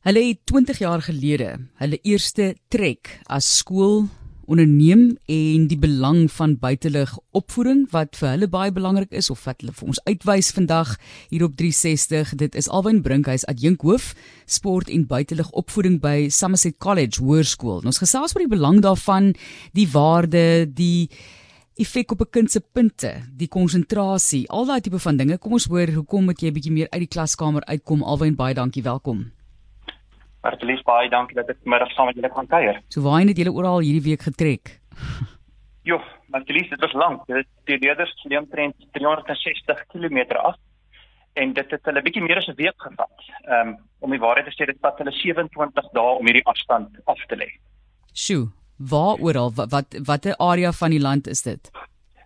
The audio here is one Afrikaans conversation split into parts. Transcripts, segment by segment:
Hulle het 20 jaar gelede hulle eerste trek as skool onderneem en die belang van buitelug opvoeding wat vir hulle baie belangrik is of wat hulle vir ons uitwys vandag hier op 360 dit is Alwyn Brinkhuis adjunkhoof sport en buitelug opvoeding by Somerset College Hoërskool. Ons gesels oor die belang daarvan, die waarde, die effek op 'n kind se punte, die konsentrasie, al daai tipe van dinge. Kom ons hoor hoekom moet jy 'n bietjie meer uit die klaskamer uitkom. Alwyn baie dankie, welkom. Martelies baie dankie dat ek vanmiddag saam met julle kan kuier. So waarheen het julle oral hierdie week getrek? Jo, Martelies, dit was lank. Dit die leerders het omtrent 360 km af en dit het hulle bietjie meer as 'n week gevat. Ehm um, om die waarheid te sê, dit vat hulle 27 dae om hierdie afstand af te lê. Sjoe, waar oral wat watter area van die land is dit?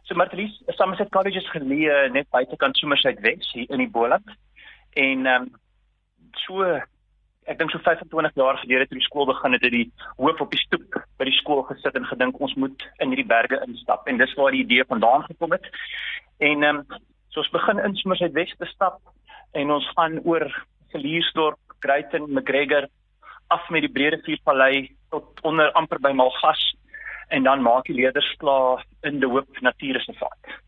So Martelies, Somerset College is geleë net buitekant Somerset Wes hier in die Boland. En ehm um, so ek dink so 25 jaar gelede toe die skool begin het, het die hoof op die stoep by die skool gesit en gedink ons moet in hierdie berge instap en dis waar die idee vandaan gekom het. En ehm um, so ons begin in Somerset West te stap en ons gaan oor Geliersdorp, Greyton, McGregor af met die Bredeviervallei tot onder amper by Malgas en dan maak die leerders klaar in die Hoop Natuurreservaat.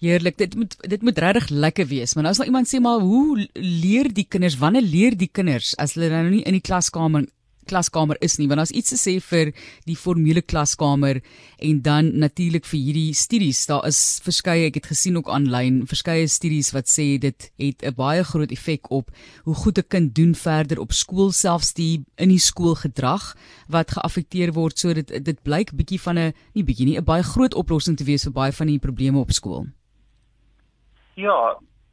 Heerlik. Dit moet dit moet regtig lekker wees. Maar nou as nou iemand sê maar hoe leer die kinders? Wanneer leer die kinders as hulle nou nie in die klaskamer klaskamer is nie? Want as iets te sê vir die formele klaskamer en dan natuurlik vir hierdie studies. Daar is verskeie, ek het gesien ook aanlyn, verskeie studies wat sê dit het 'n baie groot effek op hoe goed 'n kind doen verder op skool, selfs die in die skool gedrag wat geaffekteer word. So dit dit blyk bietjie van 'n nie bietjie nie, 'n baie groot oplossing te wees vir baie van die probleme op skool. Ja,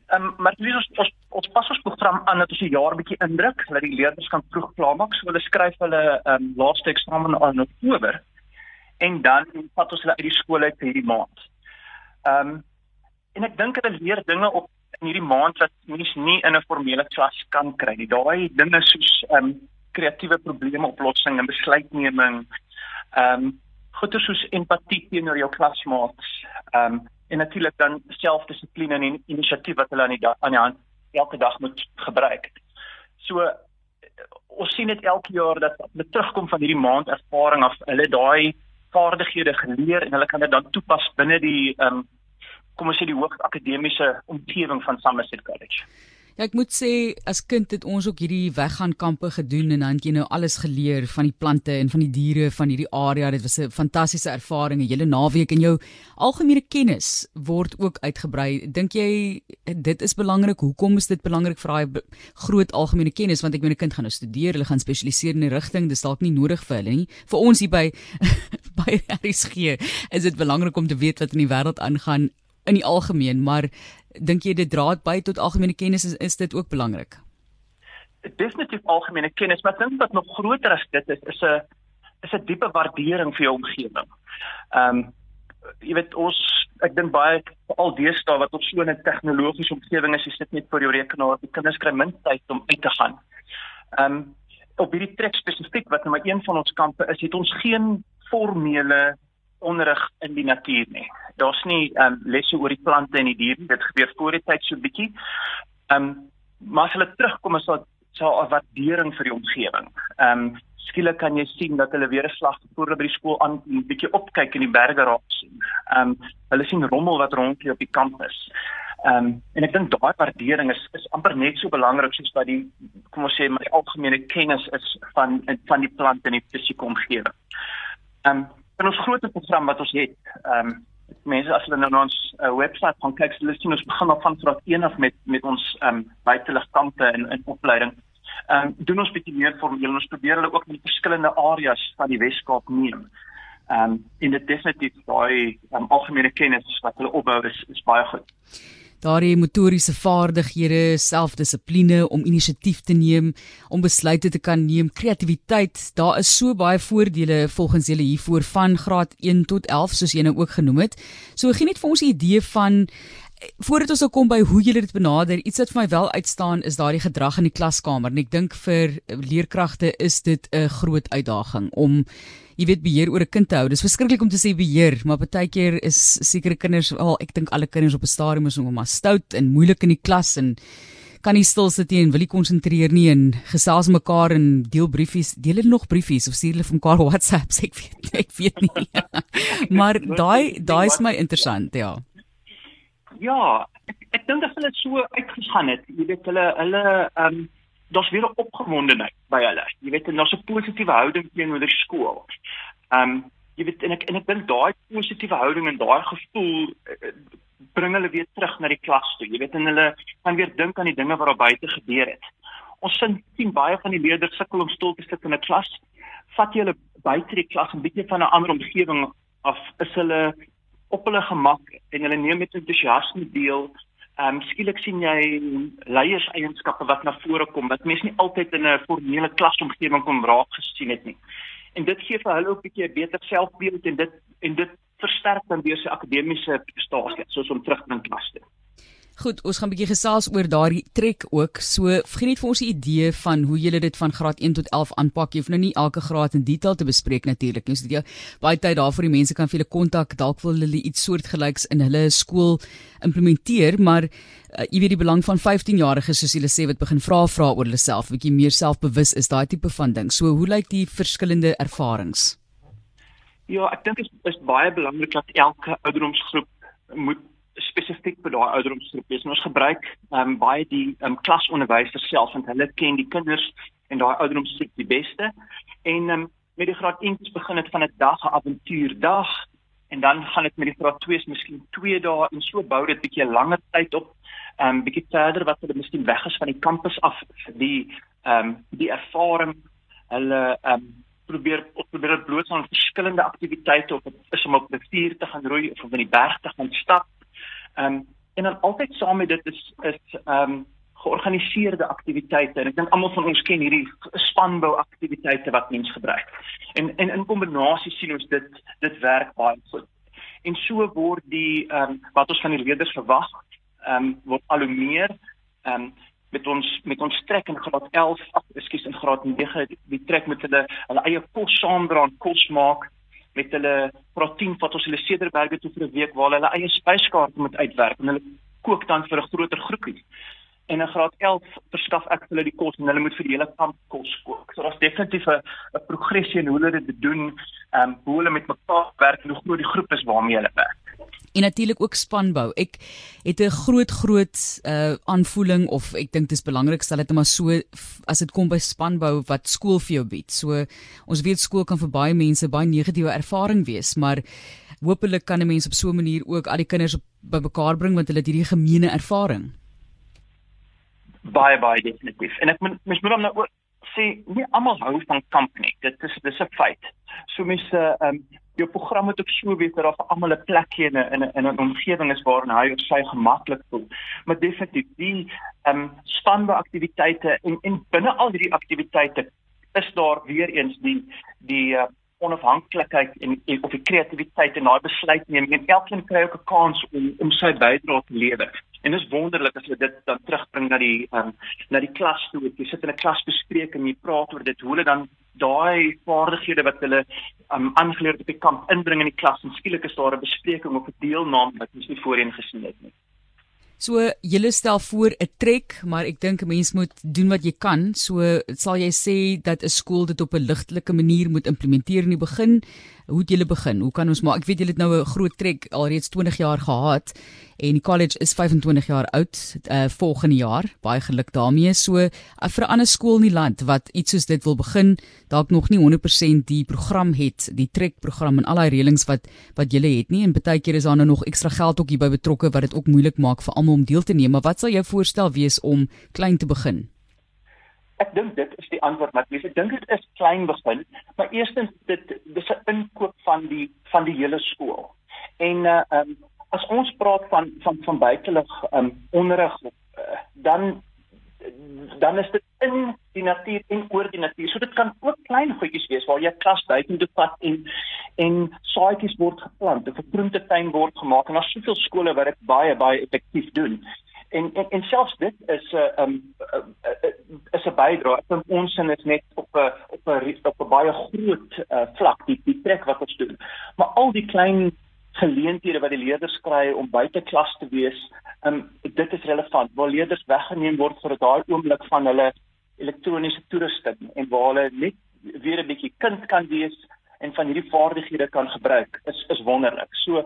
ehm um, maar dis ons ons, ons pas ons program aan dat ons 'n jaar bietjie indruk dat die leerders kan vroeg klaarmaak. So hulle skryf hulle ehm um, laaste eksamen in Oktober en dan vat ons hulle uit die skool uit vir hierdie maand. Ehm um, en ek dink hulle leer dinge op in hierdie maand wat mens nie in 'n formele klas kan kry nie. Daai dinge soos ehm um, kreatiewe probleemoplossing en besluitneming. Ehm um, goeie soos empatie teenoor jou klasmaats. Ehm um, en natuurlik dan selfdissipline en inisiatief wat hulle aan die aan die hand elke dag moet gebruik. So ons sien dit elke jaar dat hulle terugkom van hierdie maand ervaring af, hulle daai vaardighede geleer en hulle kan dit dan toepas binne die ehm um, kom ons sê die hoogs akademiese omgewing van Somerset College. Ja, ek moet sê as kind het ons ook hierdie weggaan kampe gedoen en dan het jy nou alles geleer van die plante en van die diere van hierdie area. Dit was 'n fantastiese ervaring, 'n hele naweek en jou algemene kennis word ook uitgebrei. Dink jy dit is belangrik? Hoekom is dit belangrik vir daai groot algemene kennis? Want ek meen 'n kind gaan nou studeer, hulle gaan spesialiseer in 'n rigting, dis dalk nie nodig vir hulle nie. Vir ons hier by by RSG is dit belangrik om te weet wat in die wêreld aangaan in die algemeen, maar dink jy dit dra by tot algemene kennis is, is dit ook belangrik? Definitief algemene kennis, maar dink wat nog groter as dit is, is 'n is 'n diepe waardering vir jou omgewing. Ehm um, jy weet ons ek dink baie al deesdae wat op so 'n tegnologiese omgewing is, jy sit net voor jou rekenaar, die kinders kry min tyd om uit te gaan. Ehm um, op hierdie trek spesifiek wat nou een van ons kampe is, het ons geen formele onderrig in die natuur nie. Daar's nie ehm um, lesse oor die plante en die diere, dit gebeur voor die tyd so bietjie. Ehm um, maar as hulle terugkom is daar so 'n waardering vir die omgewing. Ehm um, skielik kan jy sien dat hulle weer 'n slag voor by die skool aan 'n bietjie opkyk en die berge raak sien. Ehm um, hulle sien rommel wat rondloop op die kampus. Ehm um, en ek dink daai waardering is is amper net so belangrik soos wat die kom ons sê my algemene kennis is van van die plante en die fisiese omgewing. Ehm um, in ons groot program wat ons het, ehm um, mense as hulle nou na ons uh, webwerf gaan kyk, hulle sien ons begin af van graad 1 af met met ons ehm um, buiteligkampe in in opleiding. Ehm um, doen ons bietjie meer formeel. Ons probeer hulle ook in verskillende areas van die Weskaap neem. Ehm um, in dit definitief daai um, algemene kennis wat hulle opbou is is baie goed daardie motoriese vaardighede, selfdissipline om inisiatief te neem, om besluite te kan neem, kreatiwiteit. Daar is so baie voordele volgens julle hiervoor van graad 1 tot 11 soos jy nou ook genoem het. So gee net vir ons 'n idee van voordat ons nou kom by hoe julle dit benader, iets wat vir my wel uitstaan is daardie gedrag in die klaskamer en ek dink vir leerkragte is dit 'n groot uitdaging om jy weet beheer oor 'n kind te hou. Dis verskriklik om te sê beheer, maar baie keer is sekere kinders, al ek dink alle kinders op 'n stadium is nog maar stout en moeilik in die klas en kan nie stil sit nie en wil nie konsentreer nie en gesels mekaar en deel briefies. Deel hulle nog briefies of stuur hulle vir mekaar WhatsApps? Ek weet ek weet nie. maar daai daai is my interessant, ja. Ja, ek, ek dink dat hulle so uitgegaan het. Jy weet hulle hulle ehm um, daar's weer 'n opgewondenheid by hulle. Jy weet daar's 'n positiewe houding teenoor die skool. Ehm um, jy weet en ek en ek dink daai positiewe houding en daai gevoel uh, bring hulle weer terug na die klas toe. Jy weet en hulle kan weer dink aan die dinge wat daar buite gebeur het. Ons sien baie van die leerders sukkel om stil te sit in 'n klas. Vat jy hulle buite die klas 'n bietjie van 'n ander omgewing af, is hulle op hulle gemak en hulle neem met entoesiasme deel Ehm um, skielik sien jy leierseienskappe wat na vore kom wat mense nie altyd in 'n formele klasomgewing kon raak gesien het nie. En dit gee vir hulle ook 'n bietjie 'n beter selfbeeld en dit en dit versterk dan weer sy akademiese prestasie soos om terug in klas te. Goed, ons gaan 'n bietjie gesels oor daardie trek ook. So, gee net vir ons 'n idee van hoe julle dit van graad 1 tot 11 aanpak. Jy hoef nou nie elke graad in detail te bespreek natuurlik nie. So dit jy baie tyd daarvoor die mense kan vir hulle kontak. Dalk wil hulle iets soortgelyks in hulle skool implementeer, maar uh, jy weet die belang van 15-jariges soos hulle sê wat begin vra vra oor hulle self, 'n bietjie meer selfbewus is, daai tipe van ding. So, hoe lyk die verskillende ervarings? Ja, ek dink dit is, is baie belangrik dat elke ouderdomsgroep moet spesifiek vir daai ouderdomsgroep is. Ons gebruik ehm um, baie die ehm um, klasonderwysers self want hulle ken die kinders en daai ouderdomsgroep die beste. En ehm um, met die graad 1s begin dit van 'n dag 'n avontuurdag en dan gaan dit met die graad 2s miskien 2 dae en so bou dit 'n bietjie langer tyd op. Ehm um, bietjie verder wat hulle miskien weg is van die kampus af vir die ehm um, die ervaring hulle ehm um, probeer probeer bloot aan verskillende aktiwiteite of is om op die rivier te gaan roei of op in die berg te gaan stap Ehm um, en dan altyd saam met dit is is ehm um, georganiseerde aktiwiteite en ek dink almal van ons ken hierdie spanbou aktiwiteite wat mens gebruik. En en in kombinasie sien ons dit dit werk baie goed. En so word die ehm um, wat ons van die leerders verwag, ehm um, word al hoe meer ehm um, met ons met ons trek in graad 11, ag, ekskuus in graad 9, die trek met hulle hulle eie kos saamdra en kos maak met hulle proteïen wat ons hulle sederberge toe vir 'n week waar hulle eie spyskaarte moet uitwerk en hulle kook dan vir 'n groter groepie. En in graad 11 verskaf ek hulle die kos en hulle moet vir die hele kamp kos kook. So daar's definitief 'n 'n progressie in hoe hulle dit doen, ehm um, hoe hulle met mekaar werk en hoe groot die groep is waarmee hulle werk en natuurlik ook spanbou. Ek het 'n groot groot uh aanvoeling of ek dink dit is belangrik stel dit maar so as dit kom by spanbou wat skool vir jou bied. So ons weet skool kan vir baie mense baie negatiewe ervaring wees, maar hopelik kan 'n mens op so 'n manier ook al die kinders op by mekaar bring want hulle het hierdie gemeene ervaring. Baie baie definitief. En ek mens moet hom nou sê nie almal hou van kamp nie. Dit is dis 'n feit. So mense ehm um, jou program moet ook so wees dat daar vir almal 'n plekjie in 'n in 'n omgewing is waar hy of sy gemaklik voel. Maar definitief die ehm um, spanbou aktiwiteite en en binne al hierdie aktiwiteite is daar weer eens die die uh, onafhanklikheid en, en of die kreatiwiteit en daai besluitneming en elkeen kry ook 'n kans om om sy bydrae te lewer. En dit is wonderlik as jy dit dan terugbring na die um, na die klas toe. Jy sit in 'n klasbespreking en jy praat oor dit hoe hulle dan daai vaardighede wat hulle um, aangeleer het op die kamp inbring in die klas en skielik is daar 'n bespreking of 'n deelname wat ons nie voorheen gesien het nie. So julle stel voor 'n trek, maar ek dink 'n mens moet doen wat jy kan. So sal jy sê dat 'n skool dit op 'n ligtelike manier moet implementeer in die begin. Hoe het julle begin? Hoe kan ons maar ek weet julle het nou 'n groot trek alreeds 20 jaar gehad en die college is 25 jaar oud uh, volgende jaar. Baie geluk daarmee. So uh, vir 'n ander skool in die land wat iets soos dit wil begin, dalk nog nie 100% die program het, die trekprogram en al daai reëlings wat wat julle het nie en baie keer is daar nou nog ekstra geld ook hierby betrokke wat dit ook moeilik maak vir almal om deel te neem. Maar wat sal jou voorstel wees om klein te begin? Ek dink dit is die antwoord wat mense dink dit is klein begin, maar eerstens dit dis 'n inkoop van die van die hele skool. En uh um as ons praat van van van buitelug um onderrig uh, dan dan is dit in die natuur en oor die natuur. So dit kan ook klein goedjies wees waar jy klas buite toe vat en en saadjies word geplant of 'n groentetuin word gemaak en daar's soveel skole wat dit baie baie effektief doen. En en en selfs dit is 'n uh, um uh, uh, is 'n bydrae. Ek dink ons sin is net op 'n op 'n op 'n baie groot uh, vlak die die trek wat ons doen. Maar al die klein geleenthede wat die leerders kry om buite klas te wees, um, dit is relevant. Waar leerders weggeneem word vir daai oomblik van hulle elektroniese toerusting en waar hulle net weer 'n bietjie kind kan wees en van hierdie vaardighede kan gebruik, is is wonderlik. So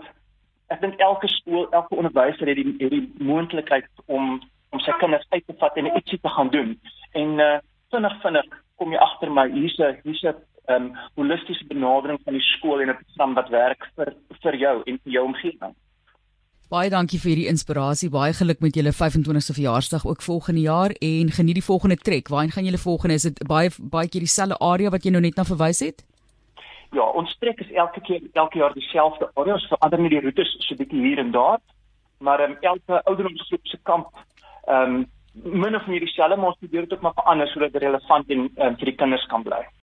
ek dink elke skool, elke onderwyser het die het die moontlikheid om om sy kinders uit te vat en ietsie te gaan doen. En uh vinnig vinnig kom jy agter my hier's 'n hier's 'n um, holistiese benadering van die skool en 'n program wat werk vir vir jou en vir jou omgewing. Baie dankie vir hierdie inspirasie. Baie geluk met julle 25ste verjaarsdag ook volgende jaar en geniet die volgende trek. Waarheen gaan julle volgende? Is dit baie baie keer dieselfde area wat jy nou net na verwys het? Ja, ons trek is elke keer elke jaar dieselfde area. Ons verander net die roetes so 'n bietjie hier en daar. Maar um, elke ouderdomsgroep se kamp ehm um, min of meer dieselfde, maar ons probeer dit ook maar verander sodat dit relevant en um, vir die kinders kan bly.